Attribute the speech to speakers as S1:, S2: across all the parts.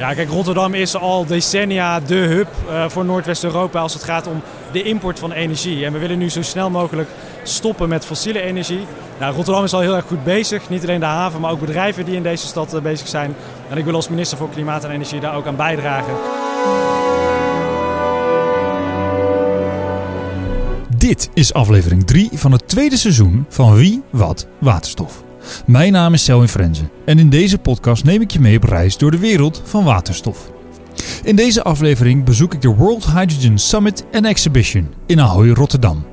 S1: Ja, kijk, Rotterdam is al decennia de hub uh, voor Noordwest-Europa als het gaat om de import van energie. En we willen nu zo snel mogelijk stoppen met fossiele energie. Nou, Rotterdam is al heel erg goed bezig. Niet alleen de haven, maar ook bedrijven die in deze stad uh, bezig zijn. En ik wil als minister voor Klimaat en Energie daar ook aan bijdragen.
S2: Dit is aflevering 3 van het tweede seizoen van Wie, Wat, Waterstof. Mijn naam is Selwyn Frenze en in deze podcast neem ik je mee op reis door de wereld van waterstof. In deze aflevering bezoek ik de World Hydrogen Summit and Exhibition in Ahoy, Rotterdam.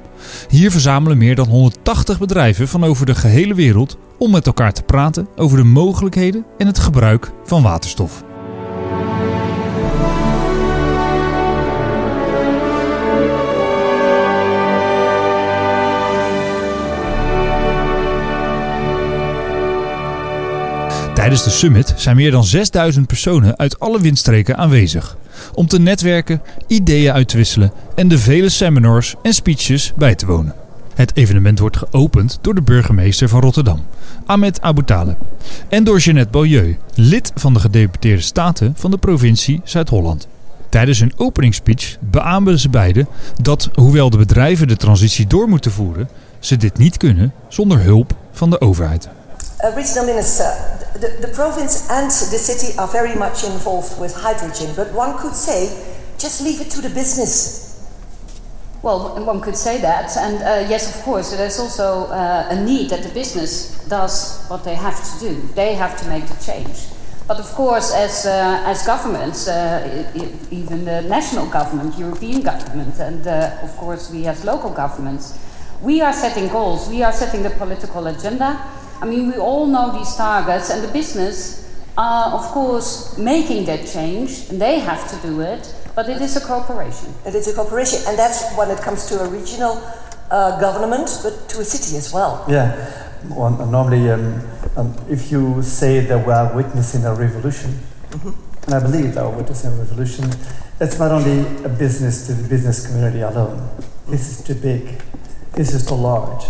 S2: Hier verzamelen meer dan 180 bedrijven van over de gehele wereld om met elkaar te praten over de mogelijkheden en het gebruik van waterstof. Tijdens de summit zijn meer dan 6000 personen uit alle windstreken aanwezig. Om te netwerken, ideeën uit te wisselen en de vele seminars en speeches bij te wonen. Het evenement wordt geopend door de burgemeester van Rotterdam, Ahmed Abu Taleb. En door Jeannette Beaulieu, lid van de gedeputeerde staten van de provincie Zuid-Holland. Tijdens hun openingsspeech beaamden ze beiden dat, hoewel de bedrijven de transitie door moeten voeren, ze dit niet kunnen zonder hulp van de overheid.
S3: Regional Minister, the, the province and the city are very much involved with hydrogen, but one could say just leave it to the business.
S4: Well, one could say that, and uh, yes, of course, there's also uh, a need that the business does what they have to do. They have to make the change. But of course, as, uh, as governments, uh, even the national government, European government, and uh, of course we as local governments, we are setting goals, we are setting the political agenda, I mean, we all know these targets, and the business are, of course, making that change, and they have to do it, but it is a cooperation.
S3: It is a cooperation, and that's when it comes to a regional uh, government, but to a city as well.
S5: Yeah. Well, normally, um, um, if you say that we are witnessing a revolution, mm-hmm. and I believe that we're witnessing a revolution, it's not only a business to the business community alone. This is too big. This is too large.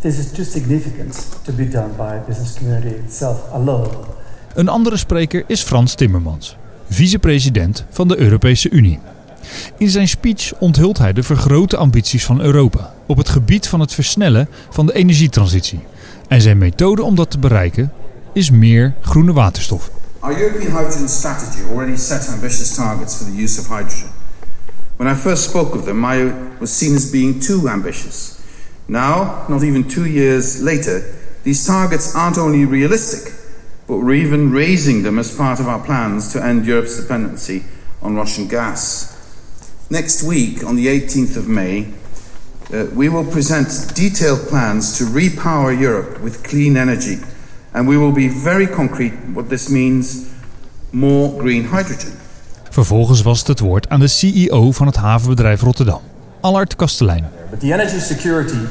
S5: This is too significant to be done by business community itself alone.
S2: Een andere spreker is Frans Timmermans, vicepresident van de Europese Unie. In zijn speech onthult hij de vergrote ambities van Europa op het gebied van het versnellen van de energietransitie. En zijn methode om dat te bereiken is meer groene waterstof.
S6: Our European hydrogen strategy already set ambitious targets for the use of hydrogen. When I first spoke of them, I was seen as being too ambitious. Now, not even two years later, these targets aren't only realistic, but we're even raising them as part of our plans to end Europe's dependency on Russian gas. Next week, on the 18th of May, uh, we will present detailed plans to repower Europe with clean energy, and we will be very concrete what this means more green hydrogen.
S2: Vervolgens was het het woord aan de CEO van het havenbedrijf Rotterdam, Allard Kastelein.
S7: But the energy security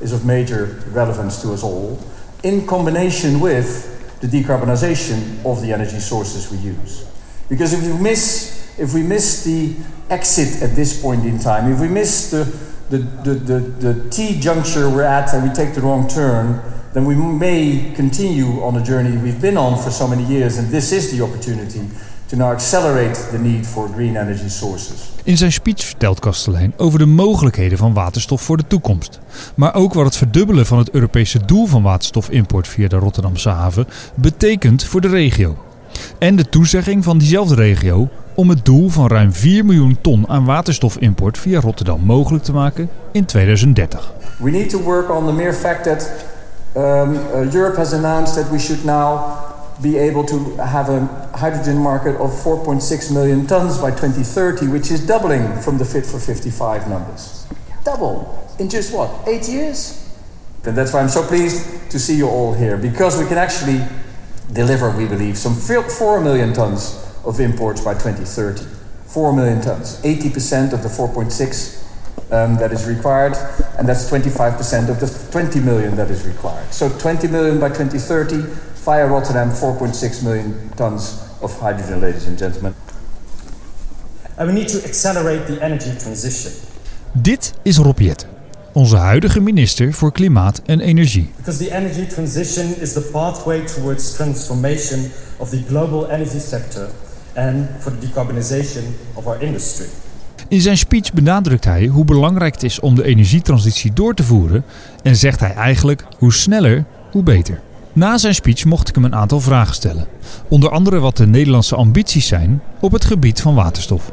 S7: is of major relevance to us all, in combination with the decarbonization of the energy sources we use. Because if we miss, if we miss the exit at this point in time, if we miss the, the, the, the, the T juncture we're at and we take the wrong turn, then we may continue on a journey we've been on for so many years, and this is the opportunity to now accelerate the need for green energy sources.
S2: In zijn speech vertelt Kastelein over de mogelijkheden van waterstof voor de toekomst. Maar ook wat het verdubbelen van het Europese doel van waterstofimport via de Rotterdamse haven betekent voor de regio. En de toezegging van diezelfde regio om het doel van ruim 4 miljoen ton aan waterstofimport via Rotterdam mogelijk te maken in 2030.
S7: We need to work on the mere fact that um, uh, Europe has announced that we should now be able to have a hydrogen market of 4.6 million tons by 2030, which is doubling from the Fit for 55 numbers. Double in just what, eight years? And that's why I'm so pleased to see you all here, because we can actually deliver, we believe, some 4 million tons of imports by 2030. 4 million tons, 80% of the 4.6 um, that is required, and that's 25% of the 20 million that is required. So 20 million by 2030, via Rotterdam 4.6 million tons of hydrogen, ladies and gentlemen.
S8: And we need to accelerate the energy transition.
S2: Dit is Rob Jette, onze huidige minister voor Klimaat en Energie.
S8: Because the energy transition is the pathway towards transformation of the global energy sector and for the decarbonization of our industry.
S2: In zijn speech benadrukt hij hoe belangrijk het is om de energietransitie door te voeren en zegt hij eigenlijk hoe sneller, hoe beter. Na zijn speech mocht ik hem een aantal vragen stellen. Onder andere wat de Nederlandse ambities zijn op het gebied van waterstof.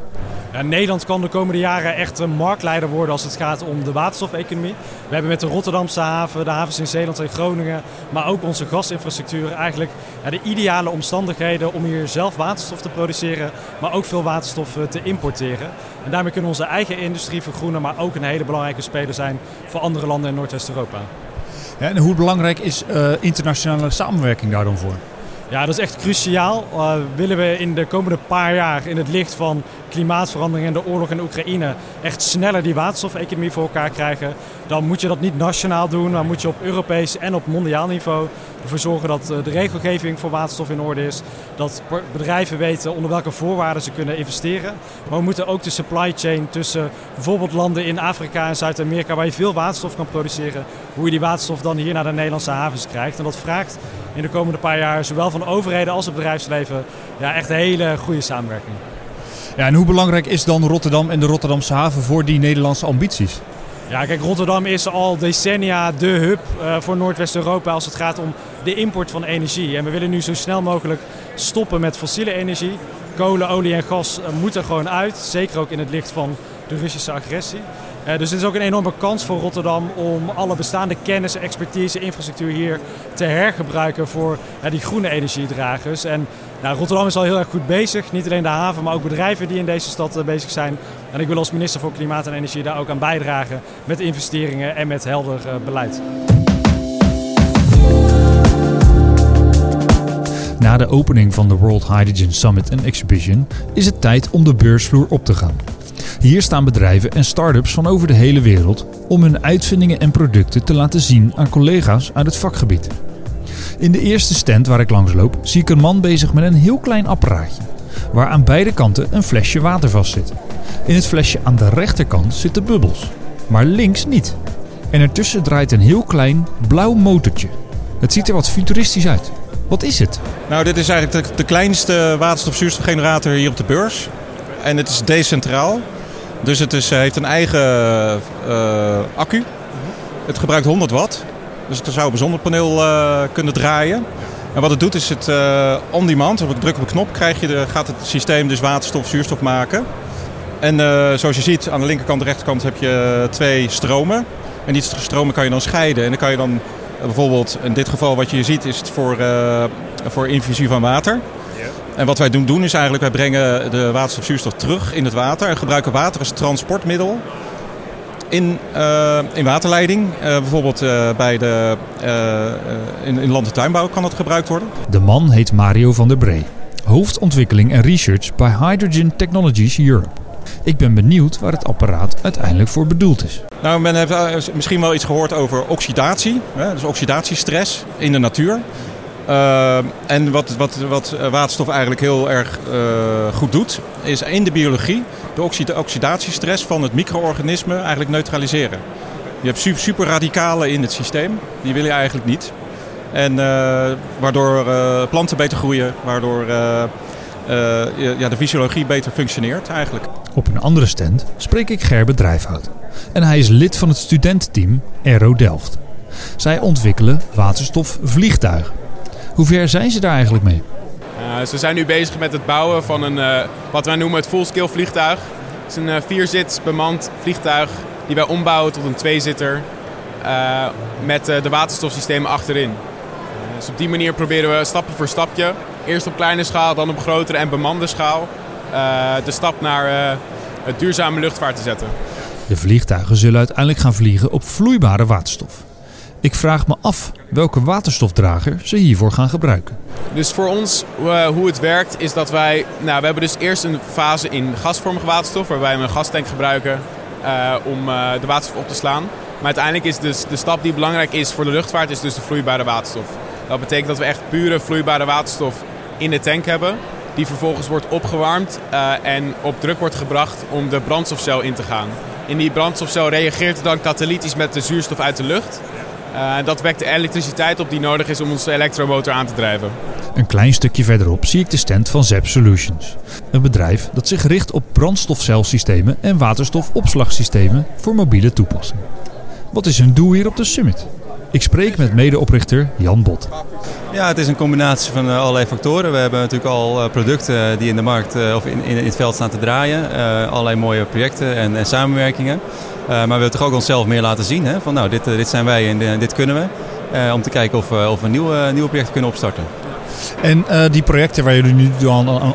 S1: Ja, Nederland kan de komende jaren echt een marktleider worden als het gaat om de waterstofeconomie. We hebben met de Rotterdamse haven, de havens in Zeeland en Groningen, maar ook onze gasinfrastructuur eigenlijk de ideale omstandigheden om hier zelf waterstof te produceren, maar ook veel waterstof eh, te importeren. En daarmee kunnen onze eigen industrie vergroenen, maar ook een hele belangrijke speler zijn voor andere landen in Noordwest-Europa.
S2: En hoe belangrijk is uh, internationale samenwerking daar dan voor?
S1: Ja, dat is echt cruciaal. Uh, willen we in de komende paar jaar in het licht van klimaatverandering en de oorlog in Oekraïne echt sneller die waterstofeconomie voor elkaar krijgen, dan moet je dat niet nationaal doen, maar moet je op Europees en op mondiaal niveau ervoor zorgen dat eh, de regelgeving voor waterstof in orde is. Dat bedrijven weten onder welke voorwaarden ze kunnen investeren. Maar we moeten ook de supply chain tussen bijvoorbeeld landen in Afrika en Zuid-Amerika waar je veel waterstof kan produceren, hoe je die waterstof dan hier naar de Nederlandse havens krijgt. En dat vraagt in de komende paar jaar zowel van overheden als het bedrijfsleven ja, echt een hele goede samenwerking.
S2: Ja, en hoe belangrijk is dan Rotterdam en de Rotterdamse haven voor die Nederlandse ambities?
S1: Ja, kijk, Rotterdam is al decennia de hub uh, voor Noordwest-Europa als het gaat om de import van energie. En we willen nu zo snel mogelijk stoppen met fossiele energie. Kolen, olie en gas uh, moeten gewoon uit, zeker ook in het licht van de Russische agressie. Uh, dus het is ook een enorme kans voor Rotterdam om alle bestaande kennis, expertise, infrastructuur hier te hergebruiken voor die groene energiedragers. En nou, Rotterdam is al heel erg goed bezig. Niet alleen de haven, maar ook bedrijven die in deze stad uh, bezig zijn. En ik wil als minister voor Klimaat en Energie daar ook aan bijdragen met investeringen en met helder beleid.
S2: Na de opening van de World Hydrogen Summit en Exhibition is het tijd om de beursvloer op te gaan. Hier staan bedrijven en start-ups van over de hele wereld om hun uitvindingen en producten te laten zien aan collega's uit het vakgebied. In de eerste stand waar ik langs loop, zie ik een man bezig met een heel klein apparaatje, waar aan beide kanten een flesje water vast zit. In het flesje aan de rechterkant zitten bubbels, maar links niet. En ertussen draait een heel klein blauw motortje. Het ziet er wat futuristisch uit. Wat is het?
S9: Nou, dit is eigenlijk de, de kleinste waterstofzuurstofgenerator hier op de beurs. En het is decentraal. Dus het is, heeft een eigen uh, accu. Het gebruikt 100 watt. Dus het zou op een zonnepaneel uh, kunnen draaien. En wat het doet is het uh, on demand. Op druk op een knop krijg je de, gaat het systeem dus waterstof, zuurstof maken. En zoals je ziet aan de linkerkant en de rechterkant heb je twee stromen. En die stromen kan je dan scheiden. En dan kan je dan bijvoorbeeld, in dit geval wat je ziet, is het voor, voor infusie van water. En wat wij doen, doen is eigenlijk, wij brengen de waterstofzuurstof terug in het water en gebruiken water als transportmiddel in, uh, in waterleiding. Uh, bijvoorbeeld uh, bij de, in, in land- en tuinbouw kan dat gebruikt worden.
S2: De man heet Mario van der Bree, hoofdontwikkeling en research bij Hydrogen Technologies Europe. Ik ben benieuwd waar het apparaat uiteindelijk voor bedoeld is.
S9: Nou, men heeft misschien wel iets gehoord over oxidatie, hè, dus oxidatiestress in de natuur. Uh, en wat, wat, wat waterstof eigenlijk heel erg uh, goed doet, is in de biologie de oxida oxidatiestress van het micro-organisme eigenlijk neutraliseren. Je hebt super, radicalen in het systeem, die wil je eigenlijk niet. En uh, waardoor planten beter groeien, waardoor ja, de fysiologie beter functioneert eigenlijk.
S2: Op een andere stand spreek ik Gerbe Drijfhout. En hij is lid van het studententeam Aero Delft. Zij ontwikkelen waterstofvliegtuigen. Hoe ver zijn ze daar eigenlijk mee?
S10: Uh, ze zijn nu bezig met het bouwen van een, uh, wat wij noemen het full-scale vliegtuig. Het is een uh, vierzits bemand vliegtuig die wij ombouwen tot een tweezitter met de waterstofsystemen achterin. dus op die manier proberen we stapje voor stapje, eerst op kleine schaal, dan op grotere en bemande schaal, de stap naar het duurzame luchtvaart te zetten.
S2: De vliegtuigen zullen uiteindelijk gaan vliegen op vloeibare waterstof. Ik vraag me af welke waterstofdrager ze hiervoor gaan gebruiken.
S10: Dus voor ons, uh, hoe het werkt, is dat wij... Nou, we hebben dus eerst een fase in gasvormige waterstof... waarbij we een gastank gebruiken uh, om uh, de waterstof op te slaan. Maar uiteindelijk is dus de stap die belangrijk is voor de luchtvaart... is dus de vloeibare waterstof. Dat betekent dat we echt pure vloeibare waterstof in de tank hebben... die vervolgens wordt opgewarmd en op druk wordt gebracht om de brandstofcel in te gaan. In die brandstofcel reageert dan katalytisch met de zuurstof uit de lucht... Uh, dat wekt de elektriciteit op die nodig is om onze elektromotor aan te drijven.
S2: Een klein stukje verderop zie ik de stand van Zep Solutions. Een bedrijf dat zich richt op brandstofcelsystemen en waterstofopslagsystemen voor mobiele toepassingen. Wat is hun doel hier op de summit? Ik spreek met medeoprichter Jan Bot.
S11: Ja, het is een combinatie van uh, allerlei factoren. We hebben natuurlijk al uh, producten die in de markt of in, in, het veld staan te draaien. allerlei mooie projecten en, en samenwerkingen. maar we willen toch ook onszelf meer laten zien. Hè? Van nou, dit, dit zijn wij en dit kunnen we. om te kijken of, of we nieuwe, nieuwe projecten kunnen opstarten.
S2: En die projecten waar jullie nu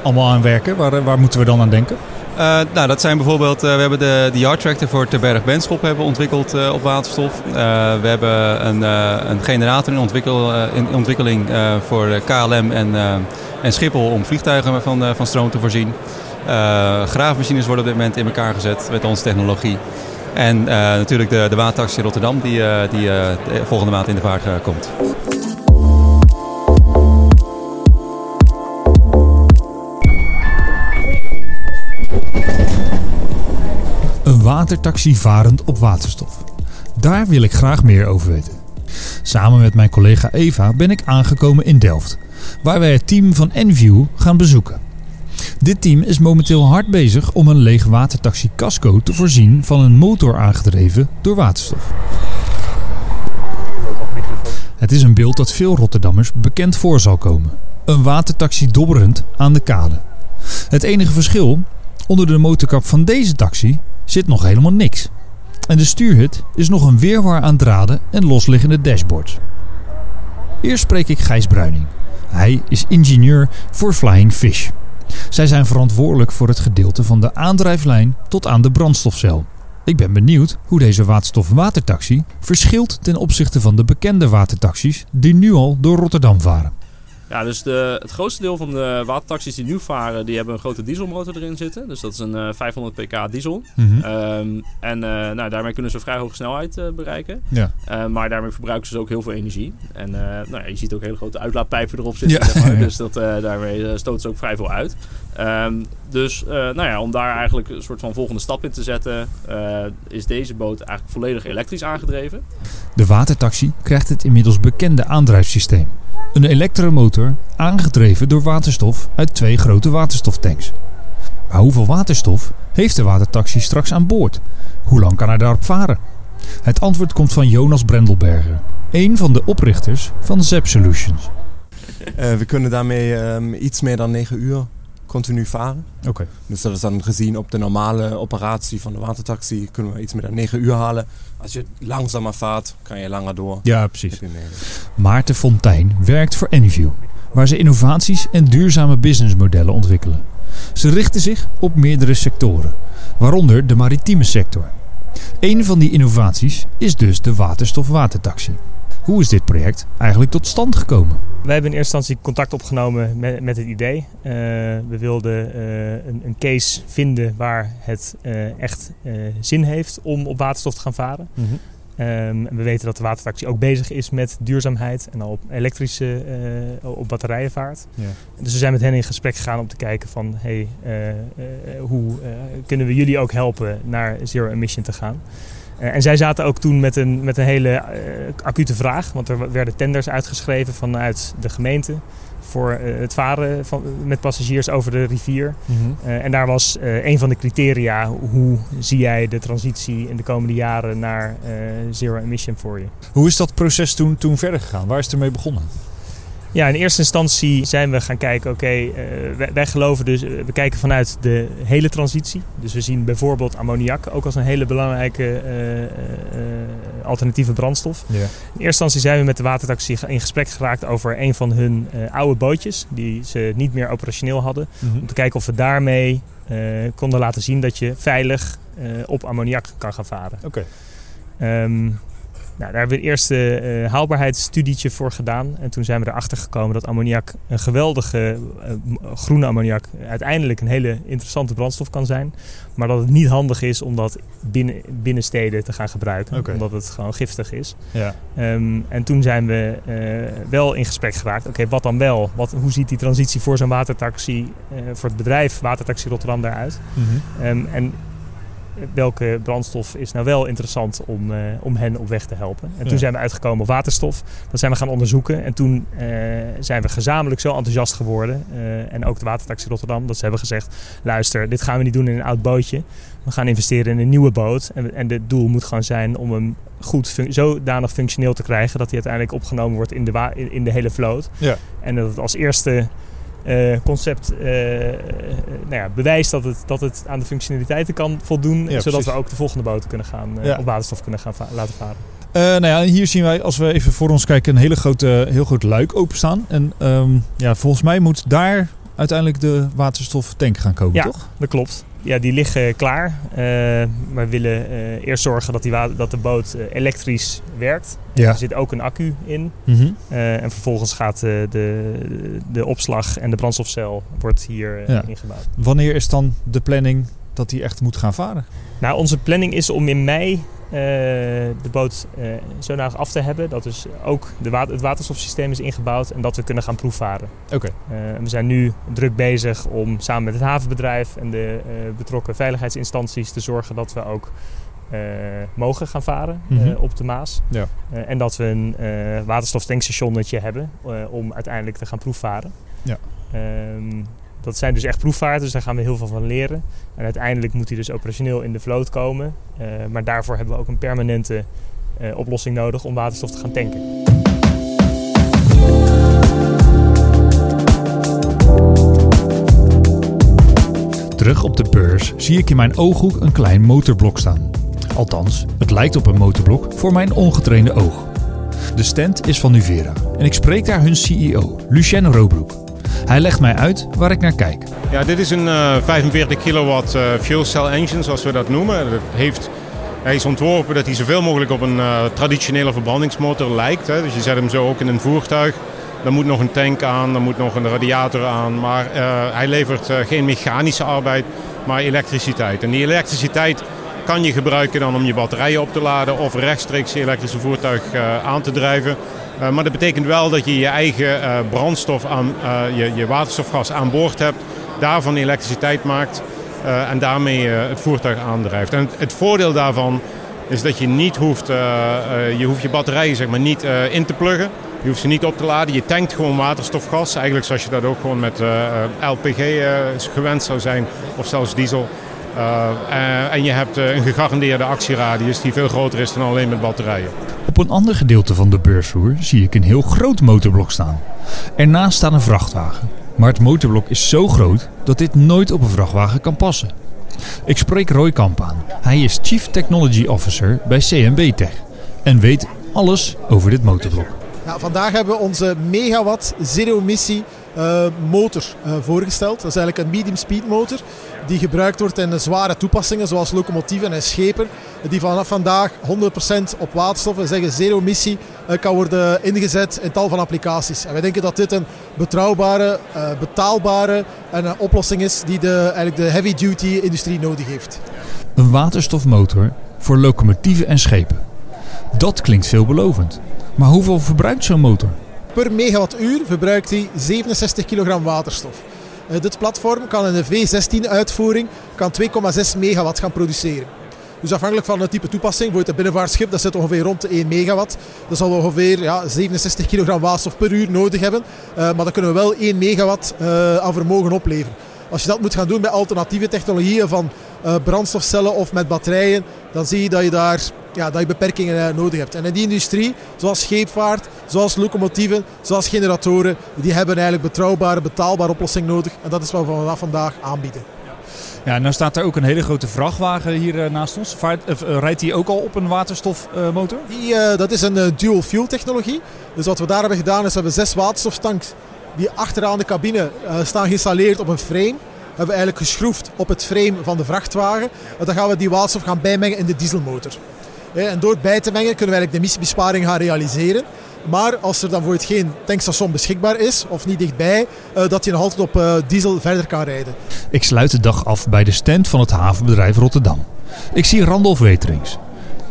S2: allemaal aan werken, waar, waar moeten we dan aan denken?
S11: Uh, nou, dat zijn bijvoorbeeld, uh, we hebben de, de Yard Tractor voor Terberg Benschop hebben ontwikkeld uh, op waterstof. we hebben een, een generator in, ontwikkel, in ontwikkeling voor KLM en, en Schiphol om vliegtuigen van, van stroom te voorzien. graafmachines worden op dit moment in elkaar gezet met onze technologie. En natuurlijk de, de watertaxi Rotterdam die, die volgende maand in de vaart komt.
S2: Watertaxi varend op waterstof. Daar wil ik graag meer over weten. Samen met mijn collega Eva ben ik aangekomen in Delft, waar wij het team van Enview gaan bezoeken. Dit team is momenteel hard bezig om een leeg watertaxi Casco te voorzien van een motor aangedreven door waterstof. Het is een beeld dat veel Rotterdammers bekend voor zal komen. Een watertaxi dobberend aan de kade. Het enige verschil, onder de motorkap van deze taxi zit nog helemaal niks. En de stuurhut is nog een weerwar aan draden en losliggende dashboards. Eerst spreek ik Gijs Bruining. Hij is ingenieur voor Flying Fish. Zij zijn verantwoordelijk voor het gedeelte van de aandrijflijn tot aan de brandstofcel. Ik ben benieuwd hoe deze waterstof-watertaxi verschilt ten opzichte van de bekende watertaxis die nu al door Rotterdam varen.
S12: Ja, dus de, het grootste deel van de watertaxis die nu varen, die hebben een grote dieselmotor erin zitten. Dus dat is een uh, 500 pk diesel.
S2: Mhm.
S12: Ehm, en uh, nou, daarmee kunnen ze vrij hoge snelheid uh, bereiken.
S2: Ja.
S12: Eh, maar daarmee verbruiken ze ook heel veel energie. En nou ja, je ziet ook hele grote uitlaatpijpen erop zitten.
S2: Ja.
S12: Zeg maar. Dus dat, daarmee stoten ze ook vrij veel uit. Um, dus nou ja, om daar eigenlijk een soort van volgende stap in te zetten, is deze boot eigenlijk volledig elektrisch aangedreven.
S2: De watertaxi krijgt het inmiddels bekende aandrijfsysteem. Een elektromotor aangedreven door waterstof uit twee grote waterstoftanks. Maar hoeveel waterstof heeft de watertaxi straks aan boord? Hoe lang kan hij daarop varen? Het antwoord komt van Jonas Brendelberger, een van de oprichters van Zep Solutions.
S13: Uh, we kunnen daarmee um, iets meer dan 9 uur continu varen.
S2: Oké.
S13: Dus dat is dan gezien op de normale operatie van de watertaxi kunnen we iets meer dan 9 uur halen. Als je langzamer vaart, kan je langer door.
S2: Ja, precies. Maarten Fontijn werkt voor Enview, waar ze innovaties en duurzame businessmodellen ontwikkelen. Ze richten zich op meerdere sectoren, waaronder de maritieme sector. Een van die innovaties is dus de waterstof-watertaxi. Hoe is dit project eigenlijk tot stand gekomen?
S14: Wij hebben in eerste instantie contact opgenomen met, met het idee. Uh, we wilden uh, een, een, case vinden waar het uh, echt zin heeft om op waterstof te gaan varen.
S2: Mm -hmm.
S14: um, we weten dat de watertaxi ook bezig is met duurzaamheid en al op elektrische, op batterijen vaart.
S2: Ja.
S14: Dus we zijn met hen in gesprek gegaan om te kijken van hey, hoe kunnen we jullie ook helpen naar zero emission te gaan. Uh, en zij zaten ook toen met een, met een hele uh, acute vraag. Want er werden tenders uitgeschreven vanuit de gemeente voor uh, het varen van, met passagiers over de rivier.
S2: Mm
S14: -hmm. en daar was een van de criteria, hoe zie jij de transitie in de komende jaren naar zero emission voor je?
S2: Hoe is dat proces toen, toen verder gegaan? Waar is het ermee begonnen?
S14: Ja, in eerste instantie zijn we gaan kijken, oké, okay, uh, wij, geloven dus, we kijken vanuit de hele transitie. Dus we zien bijvoorbeeld ammoniak ook als een hele belangrijke uh, alternatieve brandstof.
S2: Ja.
S14: In eerste instantie zijn we met de watertaxi in gesprek geraakt over een van hun oude bootjes, die ze niet meer operationeel hadden.
S2: Mm -hmm.
S14: Om te kijken of we daarmee konden laten zien dat je veilig op ammoniak kan gaan varen.
S2: Oké.
S14: Okay. Um, nou, daar hebben we een eerste uh, haalbaarheidsstudietje voor gedaan. En toen zijn we erachter gekomen dat ammoniak, een geweldige uh, groene ammoniak, uiteindelijk een hele interessante brandstof kan zijn. Maar dat het niet handig is om dat binnen, binnen steden te gaan gebruiken.
S2: Okay.
S14: Omdat het gewoon giftig is.
S2: Ja.
S14: Um, en toen zijn we uh, wel in gesprek geraakt. Oké, okay, wat dan wel? Wat, hoe ziet die transitie voor zo'n watertaxi, voor het bedrijf Watertaxi Rotterdam daaruit?
S2: Mm -hmm.
S14: um, en welke brandstof is nou wel interessant om, uh, om hen op weg te helpen. En
S2: Ja.
S14: toen zijn we uitgekomen op waterstof. Dat zijn we gaan onderzoeken. En toen eh, zijn we gezamenlijk zo enthousiast geworden. eh, en ook de Watertaxi Rotterdam. Dat ze hebben gezegd, luister, dit gaan we niet doen in een oud bootje. We gaan investeren in een nieuwe boot. En, en het doel moet gewoon zijn om hem goed zodanig functioneel te krijgen... dat hij uiteindelijk opgenomen wordt in de, in de hele vloot.
S2: Ja.
S14: En dat het als eerste eh, concept eh, nou ja, bewijst dat het, dat het aan de functionaliteiten kan voldoen.
S2: Ja,
S14: zodat
S2: precies.
S14: we ook de volgende boten kunnen gaan, eh,
S2: Ja.
S14: op waterstof kunnen gaan va- laten varen.
S2: Nou ja, hier zien wij, als we even voor ons kijken, een hele grote, heel groot luik openstaan. En ehm, ja, volgens mij moet daar uiteindelijk de waterstoftank gaan komen,
S14: ja,
S2: toch?
S14: dat klopt. Ja, die liggen klaar. Eh, maar we willen eh, eerst zorgen dat, die dat de boot eh, elektrisch werkt.
S2: Ja.
S14: Er zit ook een accu in.
S2: Mhm.
S14: Eh, en vervolgens gaat eh, de, de opslag en de brandstofcel wordt hier eh,
S2: Ja.
S14: ingebouwd.
S2: Wanneer is dan de planning dat die echt moet gaan varen?
S14: Nou, onze planning is om in mei eh, de boot eh zodanig af te hebben dat dus ook de wa- het waterstofsysteem is ingebouwd en dat we kunnen gaan proefvaren.
S2: Oké.
S14: Eh, we zijn nu druk bezig om samen met het havenbedrijf en de eh, betrokken veiligheidsinstanties te zorgen dat we ook eh, mogen gaan varen eh,
S2: Mhm.
S14: op de Maas.
S2: Ja.
S14: Eh, en dat we een eh waterstoftankstationnetje hebben eh, om uiteindelijk te gaan proefvaren.
S2: Ja.
S14: Ehm, dat zijn dus echt proefvaarten, dus daar gaan we heel veel van leren. En uiteindelijk moet hij dus operationeel in de vloot komen. Eh, maar daarvoor hebben we ook een permanente eh, oplossing nodig om waterstof te gaan tanken.
S2: Terug op de beurs zie ik in mijn ooghoek een klein motorblok staan. Althans, het lijkt op een motorblok voor mijn ongetrainde oog. De stand is van Nuvera en ik spreek daar hun CEO, Lucien Robroek. Hij legt mij uit waar ik naar kijk.
S15: Ja, dit is een eh, 45 kilowatt eh, fuel cell engine, zoals we dat noemen. Dat heeft, hij is ontworpen dat hij zoveel mogelijk op een eh, traditionele verbrandingsmotor lijkt. Hè. Dus je zet hem zo ook in een voertuig. Dan moet nog een tank aan, dan moet nog een radiator aan. Maar eh, hij levert eh, geen mechanische arbeid, maar elektriciteit. En die elektriciteit kan je gebruiken dan om je batterijen op te laden of rechtstreeks je elektrische voertuig eh, aan te drijven. Eh, maar dat betekent wel dat je je eigen eh, brandstof, aan, eh, je, je waterstofgas aan boord hebt, daarvan elektriciteit maakt en daarmee het voertuig aandrijft. En het, voordeel daarvan is dat je niet hoeft, je hoeft je batterijen zeg maar, niet in te pluggen. Je hoeft ze niet op te laden. Je tankt gewoon waterstofgas. Eigenlijk zoals je dat ook gewoon met LPG gewend zou zijn. Of zelfs diesel. Eh, eh, en je hebt eh, een gegarandeerde actieradius die veel groter is dan alleen met batterijen.
S2: Op een ander gedeelte van de beursvloer zie ik een heel groot motorblok staan. Ernaast staat een vrachtwagen. Maar het motorblok is zo groot dat dit nooit op een vrachtwagen kan passen. Ik spreek Roy Kamp aan. Hij is Chief Technology Officer bij CMB Tech en weet alles over dit motorblok.
S16: Ja, vandaag hebben we onze megawatt zero-emissie eh, motor eh, voorgesteld. Dat is eigenlijk een medium speed motor die gebruikt wordt in zware toepassingen zoals locomotieven en schepen. Die vanaf vandaag 100% op waterstof, we zeggen zero-emissie, eh, kan worden ingezet in tal van applicaties. En wij denken dat dit een betrouwbare, eh, betaalbare en een oplossing is die de, eigenlijk de heavy-duty industrie nodig heeft.
S2: Een waterstofmotor voor locomotieven en schepen. Dat klinkt veelbelovend. Maar hoeveel verbruikt zo'n motor?
S16: Per megawattuur verbruikt hij 67 kilogram waterstof. Eh, dit platform kan in een V16-uitvoering kan 2,6 megawatt gaan produceren. Dus afhankelijk van het type toepassing, bijvoorbeeld een binnenvaartschip, dat zit ongeveer rond de 1 megawatt. Dat zal ongeveer ja, 67 kilogram waterstof per uur nodig hebben. Eh, maar dan kunnen we wel 1 megawatt eh, aan vermogen opleveren. Als je dat moet gaan doen met alternatieve technologieën van brandstofcellen of met batterijen, dan zie je dat je daar ja, dat je beperkingen eh, nodig hebt. En in die industrie, zoals scheepvaart, zoals locomotieven, zoals generatoren, die hebben eigenlijk betrouwbare, betaalbare oplossing nodig. En dat is wat we vanaf vandaag aanbieden.
S2: Ja, nou staat er ook een hele grote vrachtwagen hier eh, naast ons. Eh, rijdt die ook al op een waterstofmotor?
S16: Die, dat is een dual fuel technologie. Dus wat we daar hebben gedaan is, we hebben zes waterstoftanks die achteraan de cabine staan geïnstalleerd op een frame. Hebben we eigenlijk geschroefd op het frame van de vrachtwagen. En dan gaan we die waterstof gaan bijmengen in de dieselmotor. En door het bij te mengen kunnen we eigenlijk de emissiebesparing gaan realiseren. Maar als er dan bijvoorbeeld geen tankstation beschikbaar is of niet dichtbij, eh, dat je nog altijd op eh, diesel verder kan rijden.
S2: Ik sluit de dag af bij de stand van het havenbedrijf Rotterdam. Ik zie Randolph Weterings,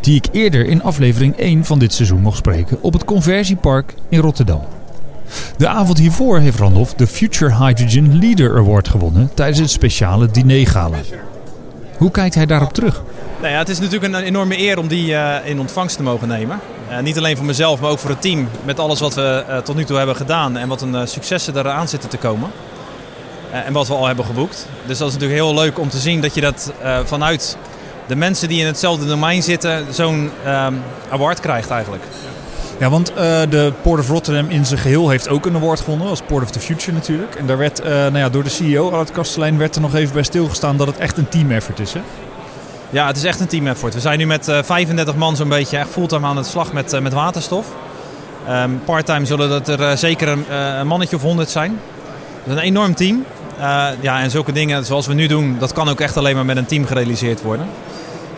S2: die ik eerder in aflevering 1 van dit seizoen mocht spreken op het Conversiepark in Rotterdam. De avond hiervoor heeft Randolph de Future Hydrogen Leader Award gewonnen tijdens het speciale dinergala. Hoe kijkt hij daarop terug?
S17: Nou ja, het is natuurlijk een enorme eer om die uh, in ontvangst te mogen nemen. Uh, niet alleen voor mezelf, maar ook voor het team. Met alles wat we uh, tot nu toe hebben gedaan en wat een successen eraan zitten te komen. en wat we al hebben geboekt. Dus dat is natuurlijk heel leuk om te zien dat je dat vanuit de mensen die in hetzelfde domein zitten zo'n award krijgt eigenlijk.
S2: Ja, want uh, de Port of Rotterdam in zijn geheel heeft ook een award gewonnen, als Port of the Future natuurlijk. En daar werd uh, nou ja, door de CEO, Albert Kastelein, werd er nog even bij stilgestaan dat het echt een team effort is. Hè?
S17: Ja, het is echt een team effort. We zijn nu met uh, 35 man zo'n beetje echt fulltime aan het slag met, met waterstof. Um, Parttime zullen dat er zeker een, mannetje of 100 zijn. Dat is een enorm team. ja, en zulke dingen zoals we nu doen, dat kan ook echt alleen maar met een team gerealiseerd worden.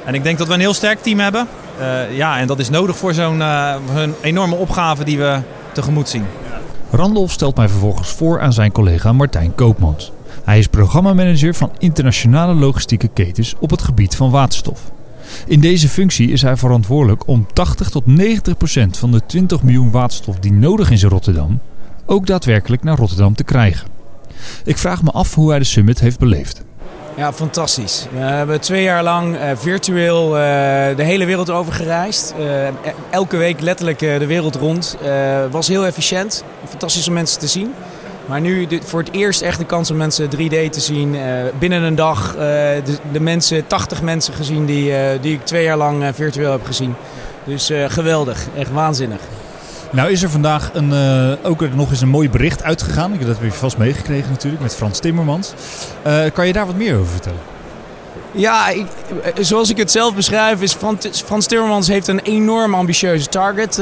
S17: En ik denk dat we een heel sterk team hebben. Uh, ja, en dat is nodig voor zo'n uh, enorme opgave die we tegemoet zien.
S2: Randolph stelt mij vervolgens voor aan zijn collega Martijn Koopmans. Hij is programmamanager van internationale logistieke ketens op het gebied van waterstof. In deze functie is hij verantwoordelijk om 80 tot 90 procent van de 20 miljoen waterstof die nodig is in Rotterdam ook daadwerkelijk naar Rotterdam te krijgen. Ik vraag me af hoe hij de summit heeft beleefd.
S18: Ja, fantastisch. We hebben twee jaar lang uh, virtueel uh, de hele wereld over gereisd. Uh, elke week letterlijk de wereld rond. was heel efficiënt. Fantastisch om mensen te zien. Maar nu voor het eerst echt de kans om mensen 3D te zien. binnen een dag de, mensen, 80 mensen gezien die, die ik twee jaar lang virtueel heb gezien. Dus geweldig, echt waanzinnig.
S2: Nou is er vandaag een, uh, ook nog eens een mooi bericht uitgegaan. Dat heb je vast meegekregen natuurlijk met Frans Timmermans. Uh, kan je daar wat meer over vertellen?
S18: Ja, ik, zoals ik het zelf beschrijf, is Frans, Timmermans heeft een enorm ambitieuze target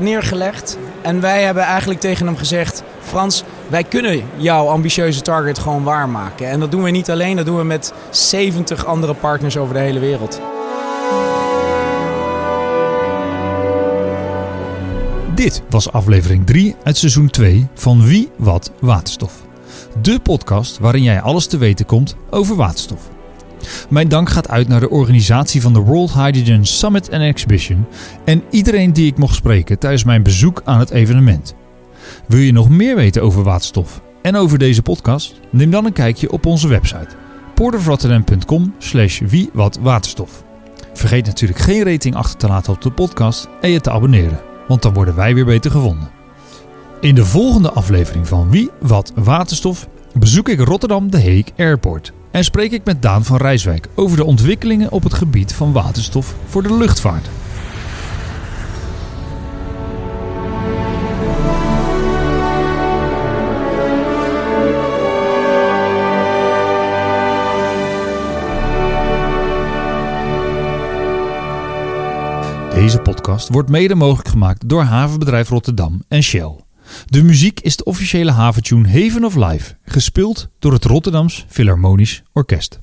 S18: neergelegd. En wij hebben eigenlijk tegen hem gezegd: Frans, wij kunnen jouw ambitieuze target gewoon waarmaken. En dat doen we niet alleen, dat doen we met 70 andere partners over de hele wereld.
S2: Dit was aflevering 3 uit seizoen 2 van Wie Wat Waterstof. De podcast waarin jij alles te weten komt over waterstof. Mijn dank gaat uit naar de organisatie van de World Hydrogen Summit and Exhibition en iedereen die ik mocht spreken tijdens mijn bezoek aan het evenement. Wil je nog meer weten over waterstof en over deze podcast? Neem dan een kijkje op onze website portofrotterdam.com slash wie wat waterstof. Vergeet natuurlijk geen rating achter te laten op de podcast en je te abonneren want dan worden wij weer beter gevonden. In de volgende aflevering van Wie Wat Waterstof bezoek ik Rotterdam de Heek Airport en spreek ik met Daan van Rijswijk over de ontwikkelingen op het gebied van waterstof voor de luchtvaart. Deze podcast wordt mede mogelijk gemaakt door Havenbedrijf Rotterdam en Shell. De muziek is de officiële haventune Haven of Life, gespeeld door het Rotterdams Philharmonisch Orkest.